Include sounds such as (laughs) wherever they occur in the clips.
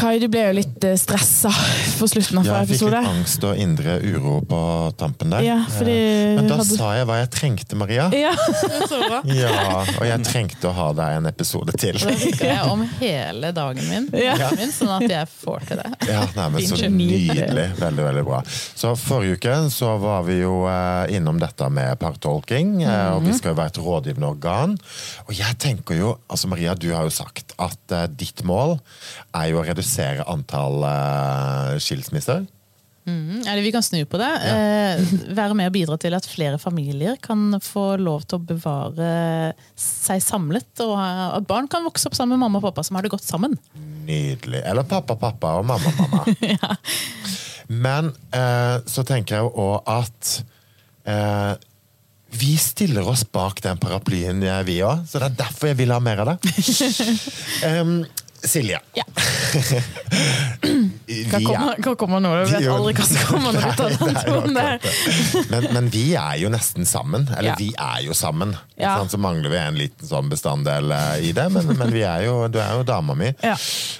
Kai, du ble jo litt eh, stressa på slutten av Ja, episode. jeg fikk litt angst og indre uro på tampen der. Ja, fordi Eh, Men da hadde- sa jeg hva jeg trengte, Maria. Ja, så (laughs) bra. Ja, og jeg trengte å ha deg en episode til. Da snakker jeg om hele dagen min, Ja. min, sånn at jeg får til det. Ja, nei, men Så nydelig. Veldig, veldig bra. Så Forrige uke så var vi jo eh, innom dette med partolking, og vi skal jo være et rådgivende organ. Og jeg tenker jo, altså Maria, du har jo sagt at ditt mål er jo å redusere antall eh, skilsmisser. Mm, eller vi kan snu på det. Eh, være med og bidra til at flere familier kan få lov til å bevare seg samlet. Og at barn kan vokse opp sammen med mamma og pappa som har det godt sammen. Nydelig. Eller pappa, pappa og mamma, mamma. (laughs) ja. Men eh, så tenker jeg jo òg at eh, vi stiller oss bak den paraplyen, eh, vi òg. Så det er derfor jeg vil ha mer av det. (laughs) Em, Silje. Ja. (laughs) Hva er- kommer, hva kommer nå? Du vet aldri hva som kommer når du (laughs) tar den det jo tonen der. Men, men vi er jo nesten sammen. Eller Ja. vi er jo sammen. Ja. Sånn, så mangler vi en liten sånn bestanddel eh, i det, men, men vi er jo, du er jo dama mi. Ja.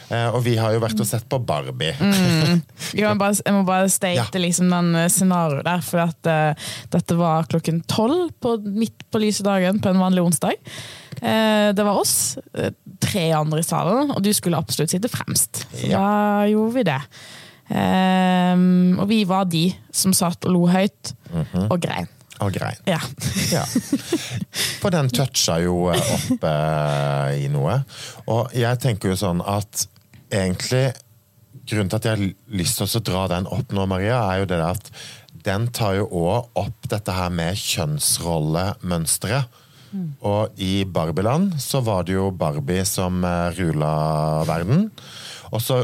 Eh, og vi har jo vært og sett på Barbie. Jeg må bare, jeg må bare state Ja. liksom den eh, scenarioet der, for at uh, dette var klokken tolv på, midt på lyse dagen på en vanlig onsdag. Eh, det var oss, eh, tre andre i salen, og du skulle absolutt sitte fremst. Så Ja. da gjorde vi det. Eh, og vi var de som satt og lo høyt Mhm. og grein. Og grein. Ja. Ja. For den toucha jo eh, opp eh, i noe. Og jeg tenker jo sånn at egentlig Grunnen til at jeg har lyst til å dra den opp nå, Maria, er jo det at den tar jo òg opp dette her med kjønnsrollemønsteret. Og i Barbieland så var det jo Barbie som eh, rula verden. Og så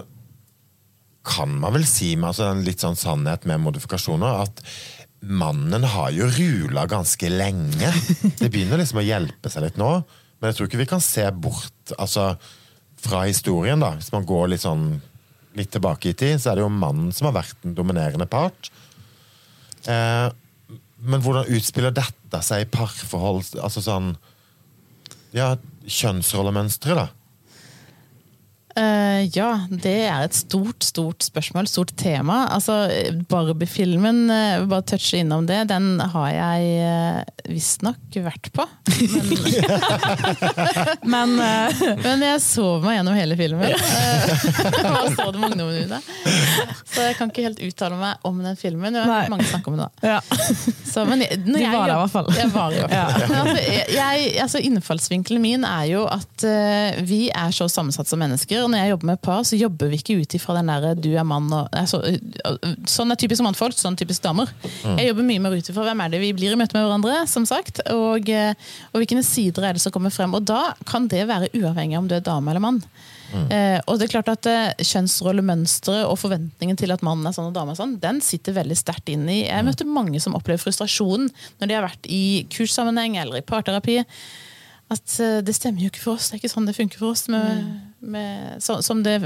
kan man vel si med altså en litt sånn sannhet med modifikasjoner at mannen har jo rula ganske lenge. Det begynner liksom å hjelpe seg litt nå, men jeg tror ikke vi kan se bort altså, fra historien. da. Hvis man går litt sånn litt tilbake i tid, så er det jo mannen som har vært den dominerende part. Eh, men hvordan utspiller dette seg i parforhold? Altså sånn Ja, kjønnsrollemønstre, da. Eh, ja, det er et stort, stort spørsmål, stort tema. Altså, Barbie-filmen, uh, bare touche innom det, den har jeg uh, visstnok vært på. (laughs) Men eh, (laughs) Men jeg sov meg gjennom hele filmen. Hva (laughs) så det med ungdommen ute? Så jeg kan ikke helt uttale meg om den filmen. Jeg har Nei. hørt mange snakker om den da. ja. Så, men jeg, Du var der i hvert fall. Jeg var i hvert fall. Men altså, jeg, jeg, altså, innfallsvinkelen min er jo at vi er så sammensatt som mennesker. Og når jeg jobber med par, så jobber vi ikke ut ifra den derre du er mann og altså, eh, Sånn er typisk mannfolk, sånn typisk damer. Jeg jobber mye mer ut ifra hvem er det vi blir i møte med hverandre, som sagt. Og, eh, og hvilke sider er det som kommer frem. Og da kan det være uavhengig av om du er dame eller mann. Eh, og det er klart at eh, Kjønnsrollemønsteret og forventningen til at mannen er sånn og dame er sånn, den sitter veldig sterkt inn i Jeg møter mange som opplever frustrasjon når de har vært i kurssammenheng eller i parterapi. At eh, det stemmer jo ikke for oss. Det er ikke sånn det funker for oss. Med, med, så, som det.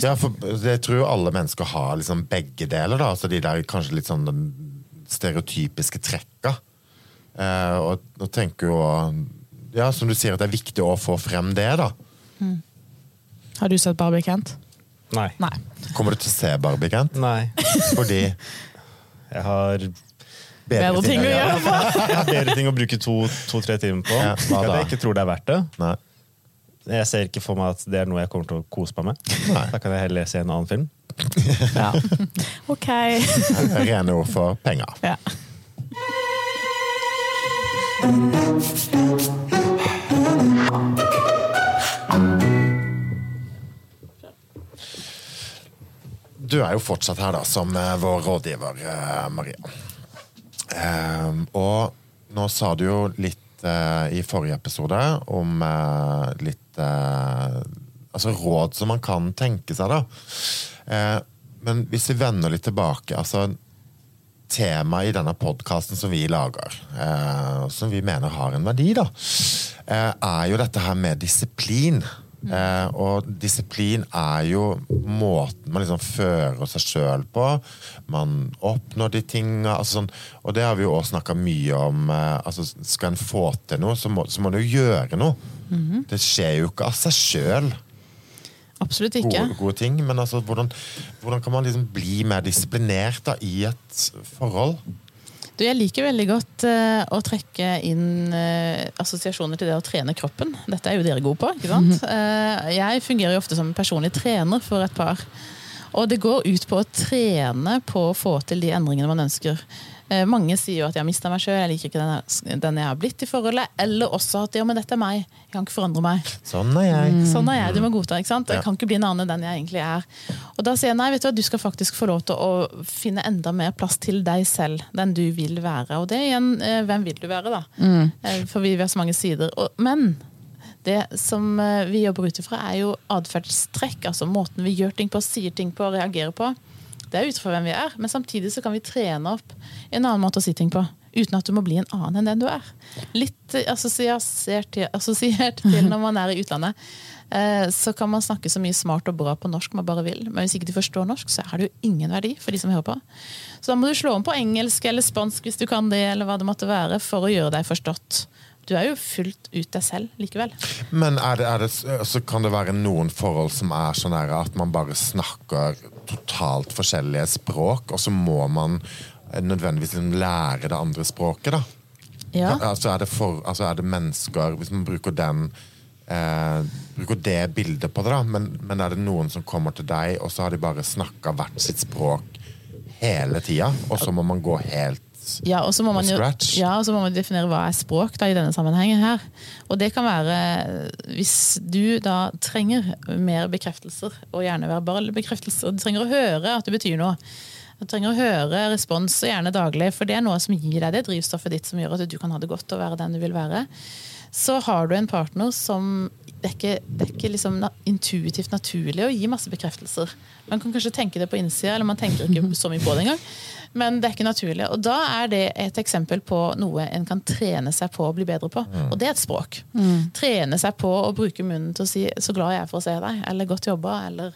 Ja, for jeg tror alle mennesker har liksom begge deler, da. Altså de der kanskje litt sånn den stereotypiske trekka. Eh, og, og tenker jo Ja, som du sier, at det er viktig å få frem det, da. Har du sett Barbie, Kent? Nei. Nei. Kommer du til å se Barbie, Kent? Nei. Fordi Jeg har, Bedre ting å gjøre. på. (laughs) bedre ting å bruke to-tre to, timer på. Ja, at da? jeg ikke tror det er verdt det. Nei. Jeg ser ikke for meg at det er noe jeg kommer til å kose meg med. Nei. Da kan jeg heller se en annen film. Ja. (laughs) Ok. Rene ord for penger. Ja. Du er jo fortsatt her da, som eh, vår rådgiver, eh, Maria. Ehm, og nå sa du jo litt uh, i forrige episode om uh, litt uh, Altså råd som man kan tenke seg, da. Eh, men hvis vi vender litt tilbake altså Temaet i denne podkasten som vi lager, som vi mener har en verdi, da, er jo dette her med disiplin. Eh, og disiplin er jo måten man liksom fører seg sjøl på. Man oppnår de tinga. Altså sånn, og det har vi jo også snakka mye om. Eh, altså skal en få til noe, så må, så må du jo gjøre noe. Det skjer jo ikke av seg sjøl. Absolutt ikke. gode, gode ting. Men altså, hvordan, hvordan kan man liksom bli mer disiplinert da, i et forhold? Du, jeg liker veldig godt uh, å trekke inn uh, assosiasjoner til det å trene kroppen. Dette er jo dere gode på. ikke sant? Uh, (laughs) jeg fungerer jo ofte som personlig trener for et par. Og det går ut på å trene på å få til de endringene man ønsker. Eh, mange sier jo at jeg har mista meg sjøl, jeg liker ikke den, jeg- den jeg har blitt i forholdet. Eller også at ja, men dette er meg, jeg kan ikke forandre meg. Sånn er jeg. Sånn er jeg, du må godta. ikke sant? Ja. Jeg kan ikke bli en annen enn den jeg egentlig er. Og da sier jeg nei, vet du hva, du skal faktisk få lov til å finne enda mer plass til deg selv, den du vil være. Og det igjen, eh, hvem vil du være, da? Eh, For vi har så mange sider. Og, men det som vi jobber ut ifra, er jo atferdstrekk. Altså måten vi gjør ting på, sier ting på, reagerer på. Det er ut fra hvem vi er, men samtidig så kan vi trene opp en annen måte å si ting på. Uten at du må bli en annen enn den du er. Litt eh, (laughs) assosiert til, når man er i utlandet. Eh, Så kan man snakke så mye smart og bra på norsk man bare vil, men hvis ikke de forstår norsk, så er det jo ingen verdi for de som hører på. Så da må du slå om på engelsk eller spansk hvis du kan det, eller hva det måtte være, for å gjøre deg forstått. Du er jo fullt ut deg selv likevel. Men er det, er det, så kan det være noen forhold som er sånn at man bare snakker totalt forskjellige språk, og så må man nødvendigvis lære det andre språket, da? Ja. Altså er det, for, altså er det mennesker Hvis man bruker den eh, Bruker det bildet på det, da, men, men er det noen som kommer til deg, og så har de bare snakka hvert sitt språk hele tida, og så må man gå helt Ja, og så må man jo scratch. ja, og så må man definere hva er språk da, i denne sammenhengen her. Og det kan være hvis du da trenger mer bekreftelser, og gjerne verbale bekreftelser. Du trenger å høre at det betyr noe. Du trenger å høre respons, gjerne daglig, for det er noe som gir deg det drivstoffet ditt som gjør at du kan ha det godt og være den du vil være. Så har du en partner som det er ikke, det er ikke liksom intuitivt naturlig å gi masse bekreftelser. Man kan kanskje tenke det på innsida, eller man tenker ikke så mye på det engang. Men det er ikke naturlig. Og da er det et eksempel på noe en kan trene seg på å bli bedre på. Og det er et språk. Trene seg på å bruke munnen til å si 'så glad jeg er for å se deg', eller 'godt jobba', eller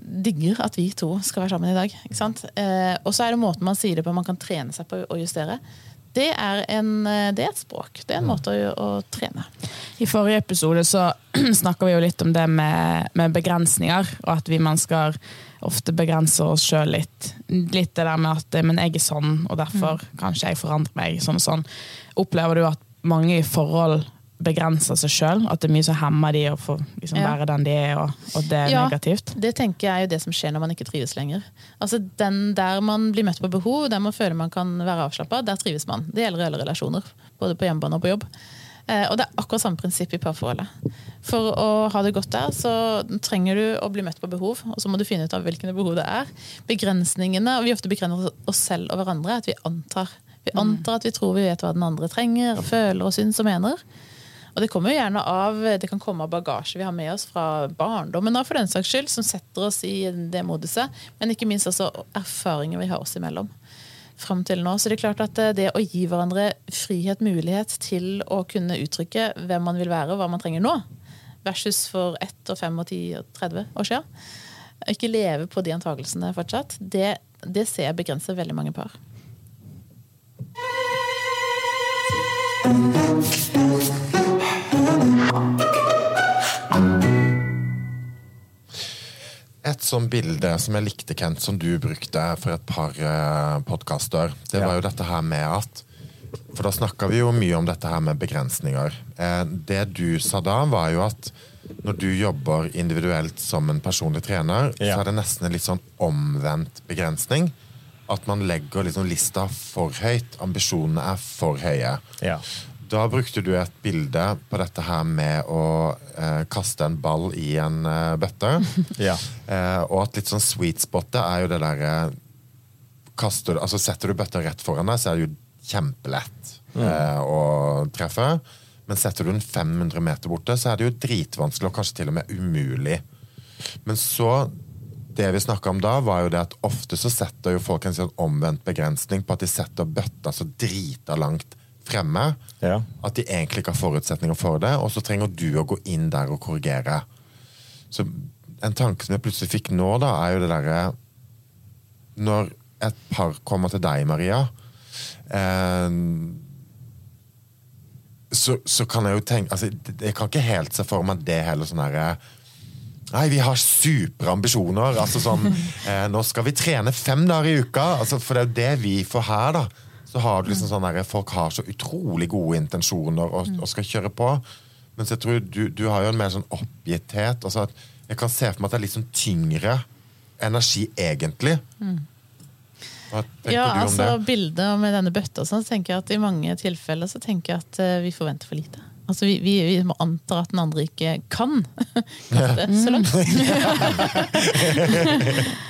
digger at vi to skal være sammen i dag. Ikke sant? Eh, og så er det måten man sier det på man kan trene seg på å justere. Det er, en, eh, det er et språk. Det er en måte å, å trene. I forrige episode så (clears throat) snakka vi jo litt om det med, med begrensninger, og at vi man skal ofte begrense oss sjøl litt. Litt det der med at eh, men jeg er sånn, og derfor mm. kanskje jeg forandrer meg. sånn og sånn. Opplever du at mange i forhold begrenser seg sjøl? At det er mye som hemmer de å få liksom, Ja. være den de er, og, og det er Ja. negativt? Det tenker jeg er jo det som skjer når man ikke trives lenger. Altså den Der man blir møtt på behov, der man føler man kan være avslappa, der trives man. Det gjelder alle relasjoner. Både på hjemmebane og på jobb. Eh, og det er akkurat samme prinsipp i parforholdet. For å ha det godt der, så trenger du å bli møtt på behov, og så må du finne ut av hvilke behov det er. Begrensningene, og vi ofte begrenser oss selv og hverandre, at vi antar. Vi antar at vi tror vi vet hva den andre trenger, og føler og syns og mener. Og det kommer jo gjerne av Det kan komme av bagasje vi har med oss fra barndommen for den saks skyld, som setter oss i det moduset. Men ikke minst også erfaringer vi har oss imellom. Frem til nå. Så det er klart at eh, det å gi hverandre frihet, mulighet til å kunne uttrykke hvem man vil være, og hva man trenger nå, versus for ett og fem og ti og 30 år siden, ikke leve på de antakelsene fortsatt, det, det ser jeg begrenser veldig mange par. Et sånn bilde som jeg likte, Kent, som du brukte for et par uh, podkaster, det var jo dette her med at For da snakka vi jo mye om dette her med begrensninger. Eh, det du sa da, var jo at når du jobber individuelt som en personlig trener, Ja. så er det nesten en litt sånn omvendt begrensning. At man legger liksom lista for høyt. Ambisjonene er for høye. Ja. Da brukte du et bilde på dette her med å eh, kaste en ball i en eh, bøtte. (laughs) Ja. Eh, og at litt sånn sweet spot er jo det derre kaster altså Setter du bøtta rett foran deg, så er det jo kjempelett eh, å treffe. Men setter du den 500 meter borte, så er det jo dritvanskelig og kanskje til og med umulig. Men så Det vi snakka om da, var jo det at ofte så setter jo folk en sånn omvendt begrensning på at de setter bøtta så drita langt fremme Ja. at de egentlig ikke har forutsetninger for det, og så trenger du å gå inn der og korrigere. Så en tanke som jeg plutselig fikk nå, da, er jo det derre Når et par kommer til deg, Maria eh, så, så kan jeg jo tenke altså, Jeg kan ikke helt se for meg det heller sånn herre Nei, vi har supre ambisjoner. Altså sånn, (laughs) eh, nå skal vi trene fem dager i uka. Altså, for det er jo det vi får her, da. Så har du liksom sånn der, Folk har så utrolig gode intensjoner og, og skal kjøre på. Mens jeg tror du, du har jo en mer sånn oppgitthet. Altså at jeg kan se for meg at det er litt sånn tyngre energi, egentlig. Hva tenker Ja, du om altså det? bildet med denne bøtta, så tenker jeg at i mange tilfeller så tenker jeg at eh, vi forventer for lite. Altså vi, vi, vi må anta at den andre ikke kan (laughs) kaste så langt. (laughs)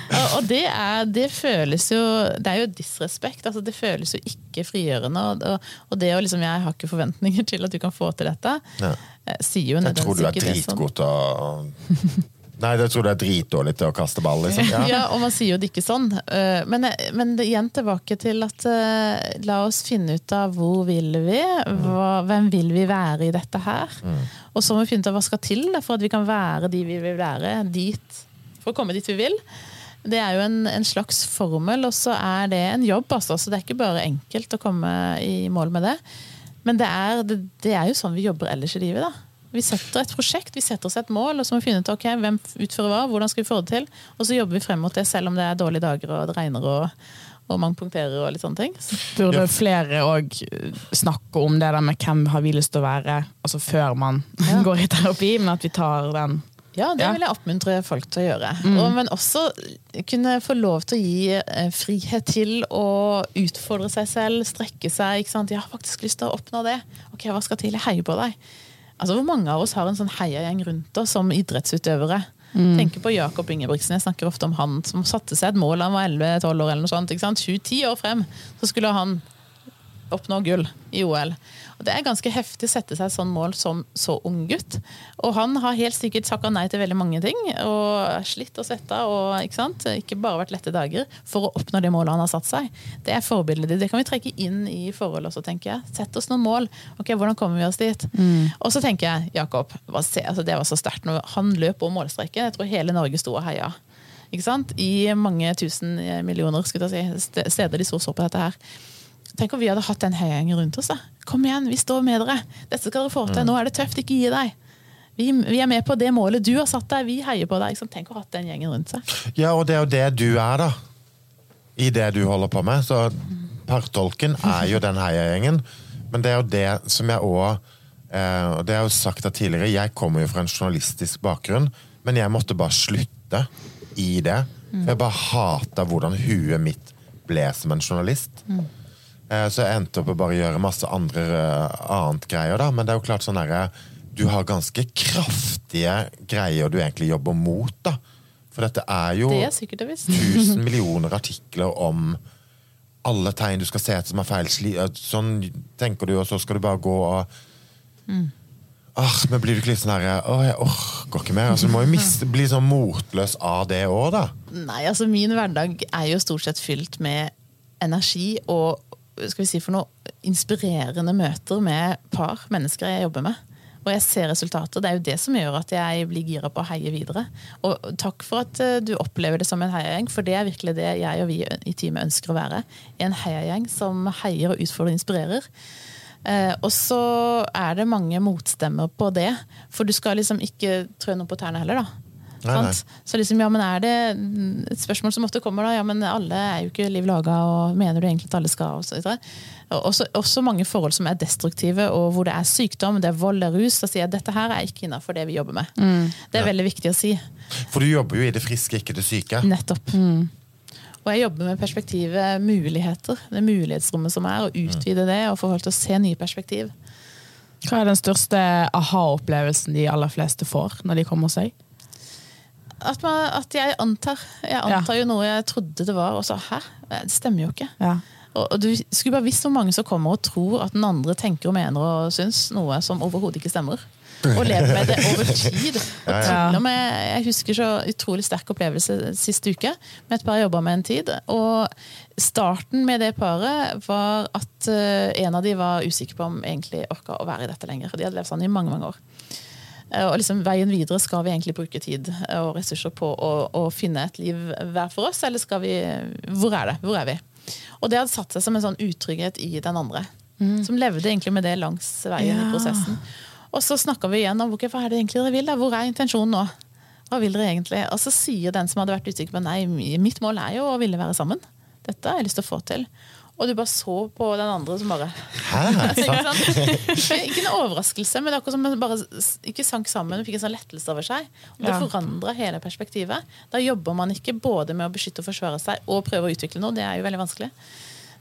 (laughs) og det, er, det føles jo Det er jo disrespekt. Altså det føles jo ikke frigjørende. Og, og, og det å liksom Jeg har ikke forventninger til at du kan få til dette, Ja. eh, sier jo Jeg tror du er dritgod til å (laughs) Nei, jeg tror du er dritdårlig til å kaste ball, liksom. Ja. Ja. og man sier jo det ikke sånn. Eh, Men, men det- igjen tilbake til at eh, la oss finne ut av hvor vil vi, hva, hvem vil vi være i dette her. Og så må vi finne ut av hva skal til for at vi kan være de vi vil være, dit, for å komme dit vi vil. Det er jo en, en slags formel, og så er det en jobb, altså. Så det er ikke bare enkelt å komme i mål med det. Men det er, det, det er jo sånn vi jobber ellers i livet, da. Vi setter et prosjekt, vi setter oss et mål, og så må vi finne ut ok, hvem utfører hva, hvordan skal vi få det til. Og så jobber vi frem mot det, selv om det er dårlige dager og det regner og, og mange punkterer og litt sånne ting. Så, Burde flere òg snakke om det der med hvem har vi lyst til å være, altså før man Ja. (laughs) går i terapi, men at vi tar den ja, det vil jeg oppmuntre folk til å gjøre. Og, men også kunne få lov til å gi eh, frihet til å utfordre seg selv, strekke seg. Ikke sant? Jeg har faktisk lyst til å oppnå det. Ok, hva skal til? Jeg heier på deg. Altså, Hvor mange av oss har en sånn heiagjeng rundt oss som idrettsutøvere? Tenker på Jakob Ingebrigtsen. Jeg snakker ofte om han som satte seg et mål. Han var 11-12 år eller noe sånt. ikke sant? 7-10 år frem så skulle han oppnå gull i OL. Og Det er ganske heftig å sette seg sånn mål som så ung gutt. Og han har helt sikkert takka nei til veldig mange ting, og slitt og svetta og ikke sant? Ikke bare vært lette dager for å oppnå det målet han har satt seg. Det er forbildet. Det kan vi trekke inn i forhold også, tenker jeg. Sett oss noen mål. Ok, Hvordan kommer vi oss dit? Og så tenker jeg, Jakob, altså det var så sterkt når han løp over målstreken. Jeg tror hele Norge sto og heia. Ikke sant? I mange tusen millioner skulle jeg si, steder de så så på dette her. Tenk om vi hadde hatt den heiagjengen rundt oss. da. Kom igjen, vi står med dere. Dette skal dere få til. Nå er det tøft, ikke gi deg. Vi, vi er med på det målet du har satt deg. Vi heier på deg. Sant? Tenk å ha hatt den gjengen rundt seg. Ja, og det er jo det du er, da. I det du holder på med. Så partolken er jo den heiagjengen. Men det er jo det som jeg òg eh, og Det har jeg jo sagt det tidligere, jeg kommer jo fra en journalistisk bakgrunn, men jeg måtte bare slutte i det. For jeg bare hata hvordan huet mitt ble som en journalist. Eh, Så jeg endte opp å bare gjøre masse andre eh, annet greier, da. Men det er jo klart sånn derre Du har ganske kraftige greier du egentlig jobber mot, da. For dette er jo Det er sikkert og visst. 1000 (laughs) millioner artikler om alle tegn du skal se etter som er feil. Eh, Sånn tenker du, og så skal du bare gå og Ah, men blir du ikke litt sånn herre Å, jeg orker ikke mer. Altså, du må jo (laughs) miste, bli sånn motløs av det òg, da. Nei, altså min hverdag er jo stort sett fylt med energi og skal vi si for noe inspirerende møter med par, mennesker jeg jobber med. Og jeg ser resultater. Det er jo det som gjør at jeg blir gira på å heie videre. Og takk for at eh, du opplever det som en heiagjeng, for det er virkelig det jeg og vi i teamet ønsker å være. En heiagjeng som heier og utfordrer og inspirerer. Eh, og så er det mange motstemmer på det, for du skal liksom ikke trø noe på tærne heller, da. Nei, nei. Så liksom, ja, men er det et spørsmål som ofte kommer da, ja, men alle er jo ikke liv laga, og mener du egentlig at alle skal? Og så videre. Også, også mange forhold som er destruktive, og hvor det er sykdom, det er vold, det er rus. Da sier jeg at dette her er ikke innafor det vi jobber med. Det er veldig viktig å si. For du jobber jo i det friske, ikke det syke. Nettopp. Og jeg jobber med perspektivet muligheter. Det mulighetsrommet som er, og utvide det og få folk til å se nye perspektiv. Hva er den største aha-opplevelsen de aller fleste får når de kommer seg? At, man, at jeg antar. Jeg antar jo noe jeg trodde det var, og så hæ? Det stemmer jo ikke. Ja. Og, og du skulle bare visst hvor mange som kommer og tror at den andre tenker og mener og syns noe som overhodet ikke stemmer. Og lever med det over (laughs) tid. Og ja. til og med, jeg husker så utrolig sterk opplevelse sist uke med et par jeg jobba med en tid. Og starten med det paret var at eh, en av de var usikker på om egentlig orka å være i dette lenger. De hadde levd sånn i mange mange år. Eh, Og liksom veien videre, skal vi egentlig bruke tid og ressurser på å, å finne et liv hver for oss, eller skal vi Hvor er det? Hvor er vi? Og det hadde satt seg som en sånn utrygghet i den andre. Som levde egentlig med det langs veien Ja. i prosessen. Og så snakka vi igjen om okay, hva er det egentlig dere vil. da? Hvor er intensjonen nå? Hva vil dere egentlig? Og så sier den som hadde vært usikker på nei, mitt mål er jo å ville være sammen. Dette har jeg lyst til å få til. Og du bare så på den andre som bare Hæ? (laughs) ikke, sant? ikke, ikke overraskelse, men det er akkurat som man bare ikke sank sammen. Fikk en sånn lettelse over seg. Og det Ja. forandra hele perspektivet. Da jobber man ikke både med å beskytte og forsvare seg og prøve å utvikle noe. Det er jo veldig vanskelig.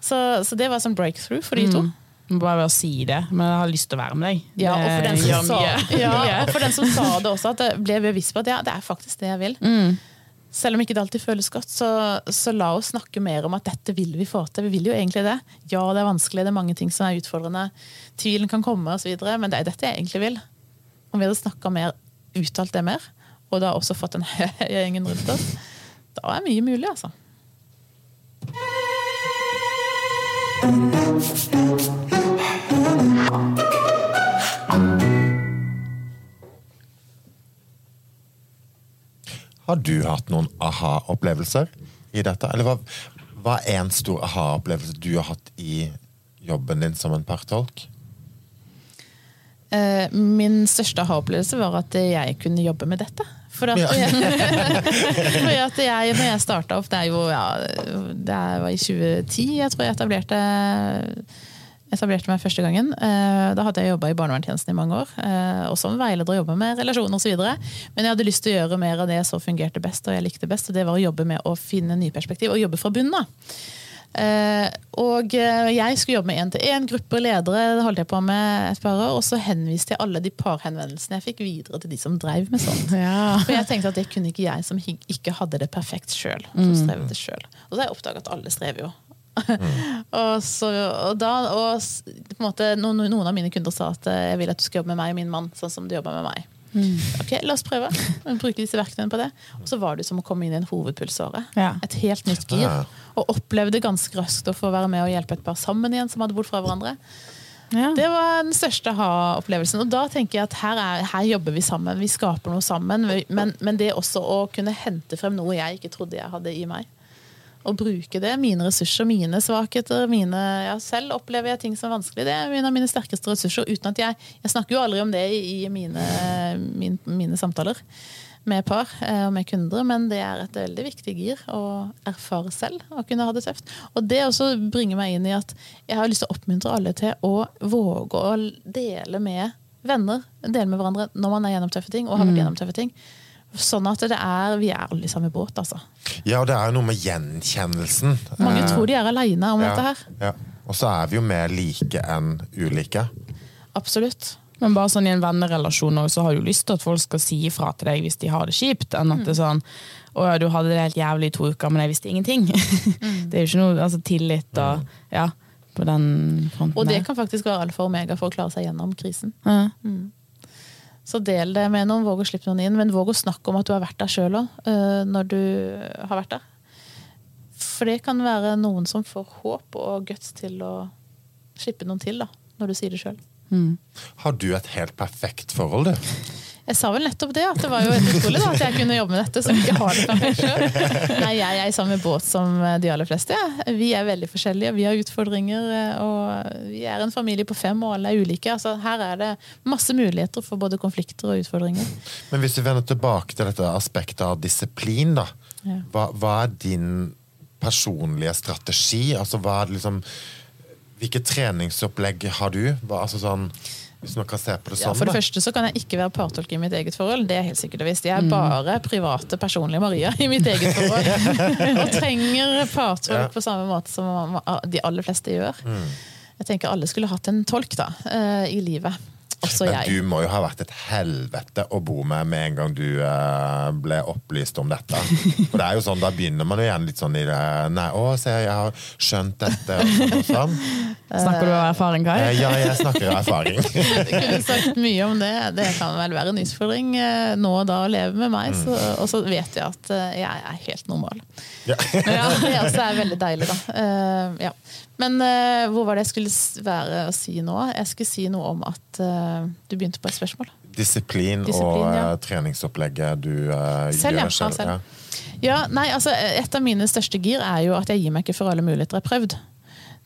Så, så det var sånn breakthrough for de to. Bare ved å si det, men jeg har lyst til å være med deg. Ja, og for den som sa, (laughs) ja, og for den som sa det også, at det ble bevisst på at ja, det er faktisk det jeg vil. Mm. Selv om ikke det alltid føles godt, så, så la oss snakke mer om at dette vil vi få til. Vi vil jo egentlig det. Ja, det er vanskelig, det er mange ting som er utfordrende. Tvilen kan komme osv., men det er dette jeg egentlig vil. Om vi hadde snakka mer, uttalt det mer, og da også fått den (laughs) gjengen rundt oss, da er mye mulig, altså. Har du hatt noen aha-opplevelser i dette? Eller hva, hva er en stor aha-opplevelse du har hatt i jobben din som en partolk? Eh, Min største aha-opplevelse var at jeg kunne jobbe med dette. For at, Ja. (laughs) for at jeg, når jeg starta opp, det jo ja, det var i 2010 jeg tror jeg etablerte, etablerte meg første gangen. Eh, Da hadde jeg jobba i barnevernstjenesten i mange år. eh, Og som veileder og jobba med relasjoner osv. Men jeg hadde lyst til å gjøre mer av det som fungerte best, og jeg likte best. Og det var å jobbe med å finne nye perspektiv, og jobbe fra bunnen av. Eh, og jeg skulle jobbe med én-til-én, grupper, ledere, det holdt jeg på med et par år. Og så henviste jeg alle de parhenvendelsene jeg fikk videre til de som drev med sånt. (laughs) Ja. For jeg tenkte at det kunne ikke jeg som ikke hadde det perfekt sjøl. Selv. Og så har jeg oppdaga at alle strever jo. (laughs) og, så, og da og på en måte, noen, noen av mine kunder sa at eh, jeg vil at du skal jobbe med meg og min mann, sånn som du jobber med meg. Ok, La oss prøve. (laughs) Bruke disse verktøyene på det. Og så var det som å komme inn i en hovedpulsåre. Ja. Et helt nytt gir. Ja. Og opplevde ganske raskt å få være med og hjelpe et par sammen igjen som hadde bodd fra hverandre. Ja. Det var den største ha-opplevelsen. Og da tenker jeg at her, er, her jobber vi sammen. Vi skaper noe sammen. Men, men det også å kunne hente frem noe jeg ikke trodde jeg hadde i meg. Og bruke det. Mine ressurser, mine svakheter. Mine, ja, selv opplever jeg ting som er vanskelig. Det er en av mine sterkeste ressurser. uten at Jeg jeg snakker jo aldri om det i i mine, min, mine samtaler med par eh, og med kunder, men det er et veldig viktig gir å erfare selv og kunne ha det tøft. Og det også bringer meg inn i at jeg har lyst til å oppmuntre alle til å våge å dele med venner, dele med hverandre når man er gjennom tøffe ting, og har vært gjennom tøffe ting. Sånn at det er, vi er alle i samme båt, altså. Ja, og det er jo noe med gjenkjennelsen. Mange Eh, tror de er aleine om ja, dette her. Ja. Og så er vi jo mer like enn ulike. Absolutt. Men bare sånn i en vennerelasjon også, så har du lyst til at folk skal si ifra til deg hvis de har det kjipt, enn at det er sånn å ja, du hadde det helt jævlig i to uker, men jeg visste ingenting. (laughs) det er jo ikke noe altså, tillit og ja, på den fronten. Og det kan faktisk være alfa og omega for å klare seg gjennom krisen. Ja. Så del det med noen, våg å slippe noen inn, men våg å snakke om at du har vært der sjøl òg, når du har vært der. For det kan være noen som får håp og guts til å slippe noen til, da, når du sier det sjøl. Har du et helt perfekt forhold, du? Jeg sa vel nettopp det, at det var jo utrolig at jeg kunne jobbe med dette, som ikke har det for meg selv. Nei, jeg er i samme båt som de aller fleste. Ja. Vi er veldig forskjellige, vi har utfordringer, og vi er en familie på fem, og alle er ulike. Altså, her er det masse muligheter for både konflikter og utfordringer. Men hvis vi vender tilbake til dette aspektet av disiplin, da. Hva, hva er din personlige strategi? Altså, hva er det liksom Hvilke treningsopplegg har du? Hva, altså sånn, hvis man kan se på det Ja, sånn, for det første så kan jeg ikke være partolk i mitt eget forhold. Det er helt sikkert og visst. Jeg er bare private, personlige Maria i mitt eget forhold. (laughs) Og trenger partolk Ja. på samme måte som de aller fleste gjør. Jeg tenker alle skulle hatt en tolk da, eh, i livet. Også Men jeg. du må jo ha vært et helvete å bo med med en gang du uh, ble opplyst om dette. For det er jo sånn, Da begynner man jo igjen litt sånn i det Nei, å, se, jeg har skjønt dette. Og sånn og sånn. Snakker du av erfaring, Kai? Uh, ja, jeg snakker av erfaring. (laughs) Jeg kunne sagt mye om det. Det kan vel være en utfordring eh, nå og da å leve med meg. Så, og så vet jeg at jeg er helt normal. Ja. (laughs) Ja, det også er veldig deilig, da. Uh, ja. Men hvor var det jeg skulle være å si nå? Jeg skulle si noe om at Du begynte på et spørsmål. Disiplin, Disiplin, og ja. eh, treningsopplegget du uh, Selv, gjør selv. Ja, selv. Ja. Nei, altså Et av mine største gir er jo at jeg gir meg ikke for alle muligheter er prøvd.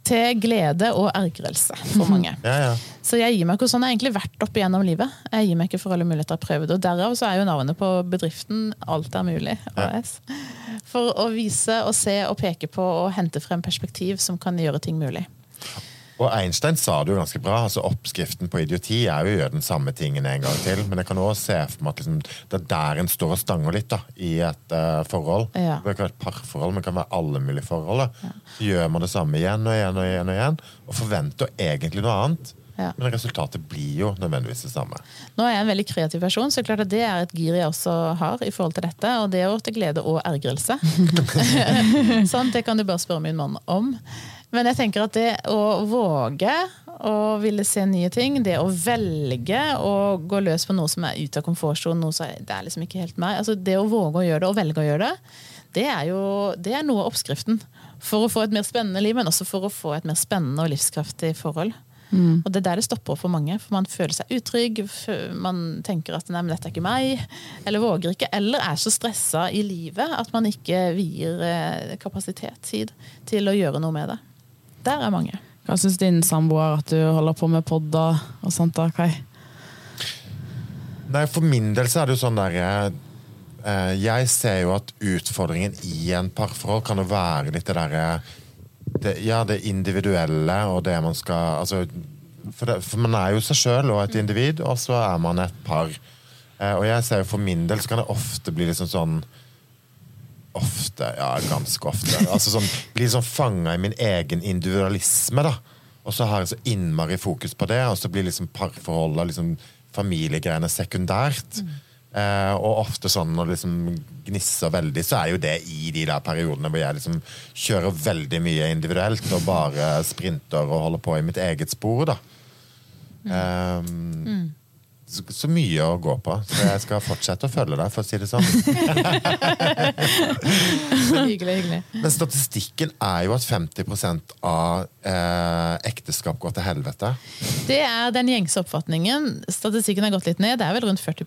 til glede og ergrelse for mange. Ja, ja. Så jeg gir meg ikke sånn. Jeg har egentlig vært opp igjennom livet. Jeg gir meg ikke for alle muligheter jeg har prøvd. Og derav så er jo navnet på bedriften Alt er mulig. AS. For å vise og se og peke på og hente frem perspektiv som kan gjøre ting mulig. Og Einstein sa det jo ganske bra. altså Oppskriften på idioti er jo å gjøre den samme tingen en gang til. Men jeg kan også se for meg at liksom, det er der en står og stanger litt da, i et uh, forhold. Ja. Det kan være et parforhold, men det kan være alle mulige forhold. da. Så gjør man det samme igjen og igjen og igjen, og igjen, og forventer egentlig noe annet. Ja. Men resultatet blir jo nødvendigvis det samme. Nå er jeg en veldig kreativ person, så klart at det er et gir jeg også har i forhold til dette. Og det er jo til glede og ergrelse. (laughs) (laughs) sånn, det kan du bare spørre min mann om. Men jeg tenker at det å våge å ville se nye ting, det å velge å gå løs på noe som er ute av komfortsonen, noe som er, det er liksom ikke helt meg. Altså, det å våge å gjøre det, og velge å gjøre det, det er jo det er noe av oppskriften. For å få et mer spennende liv, men også for å få et mer spennende og livskraftig forhold. Og det er der det stopper for mange. For man føler seg utrygg, man tenker at nei, men dette er ikke meg, eller våger ikke, eller er så stressa i livet at man ikke vier eh, kapasitet, tid, til å gjøre noe med det. Der er mange. Hva syns din samboer at du holder på med podder og sånt? da, Kai? Nei, For min del så er det jo sånn der eh, Jeg ser jo at utfordringen i en parforhold kan jo være litt det derre det, Ja, det individuelle og det man skal altså, for, det, for man er jo seg sjøl og et individ, og så er man et par. Eh, og jeg ser jo for min del så kan det ofte bli liksom sånn Ofte, ja, ganske ofte. Altså sånn, Blir sånn fanga i min egen individualisme, da. Og så har jeg så innmari fokus på det, og så blir liksom parforholdet, liksom familiegreiene sekundært. Eh, og ofte sånn når det liksom gnisser veldig, så er jo det i de der periodene hvor jeg liksom kjører veldig mye individuelt og bare sprinter og holder på i mitt eget spor, da. Um, så, så mye å gå på. Så jeg skal fortsette å følge deg, for å si det sånn. (laughs) Hyggelig, hyggelig. Men statistikken er jo at 50 av eh, ekteskap går til helvete. Det er den gjengse oppfatningen. Statistikken har gått litt ned. Det er vel rundt 40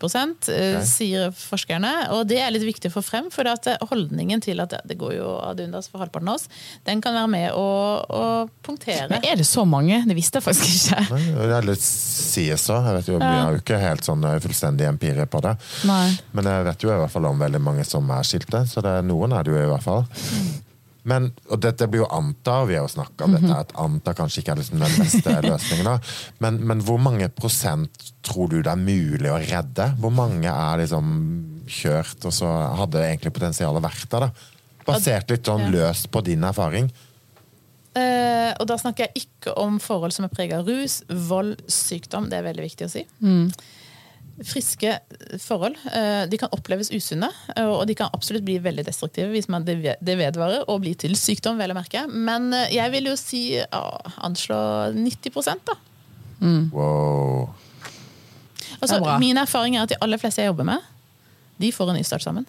eh, Ok. sier forskerne. Og det er litt viktig å få frem, for at holdningen til at det går jo ad undas for halvparten av oss, den kan være med å, å punktere. Men er det så mange? Det visste jeg faktisk ikke. Nei, Det er litt CSA. Jeg vet jo, Vi har jo ikke helt sånn eh, fullstendig empire på det. Nei. Men jeg vet jo i hvert fall om veldig mange som er skilte, så det, noen er det jo i hvert fall. Men, og dette blir jo anta, og vi har jo snakka om dette, at anta kanskje ikke er liksom den beste (laughs) løsningen. Men, men hvor mange prosent tror du det er mulig å redde? Hvor mange er liksom kjørt, og så hadde egentlig potensialet vært der? da? Basert litt sånn løst på din erfaring. Eh, og da snakker jeg ikke om forhold som er preget av rus, vold, sykdom. Det er veldig viktig å si. Friske forhold eh, de kan oppleves usunne, eh, og de kan absolutt bli veldig destruktive hvis man det vedvarer og blir til sykdom. vel å merke. Men eh, jeg vil jo si anslå 90 da. Wow. Altså, er min erfaring er at de aller fleste jeg jobber med, de får en nystart sammen.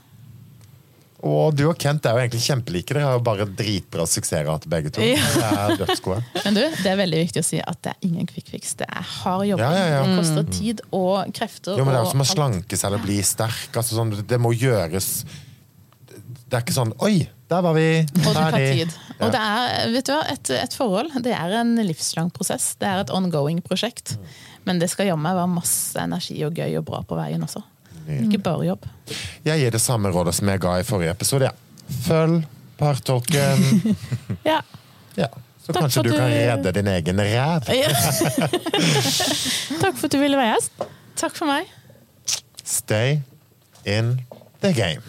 Og du og Kent er jo egentlig kjempelike. Dere har jo bare dritbra suksessrate begge to. Ja. Det er dødsgode. Men du, det er veldig viktig å si at det er ingen quick fix. Det er hard jobb. Ja, ja, ja. Det koster tid og krefter. Jo, men Det er jo som å slanke seg eller bli sterk. Altså, sånn, det må gjøres Det er ikke sånn Oi, der var vi Og det tar ferdig. tid. Og det er, vet du hva, et, et forhold det er en livslang prosess. Det er et ongoing prosjekt. Men det skal jammen være masse energi og gøy og bra på veien også. Ikke bare jobb. Jeg gir det samme rådet som jeg ga i forrige episode. Ja. Følg partolken. (laughs) Ja. Ja. Så Takk kanskje du kan redde din egen ræv. (laughs) Takk for at du ville være gjest. Takk for meg. Stay in the game.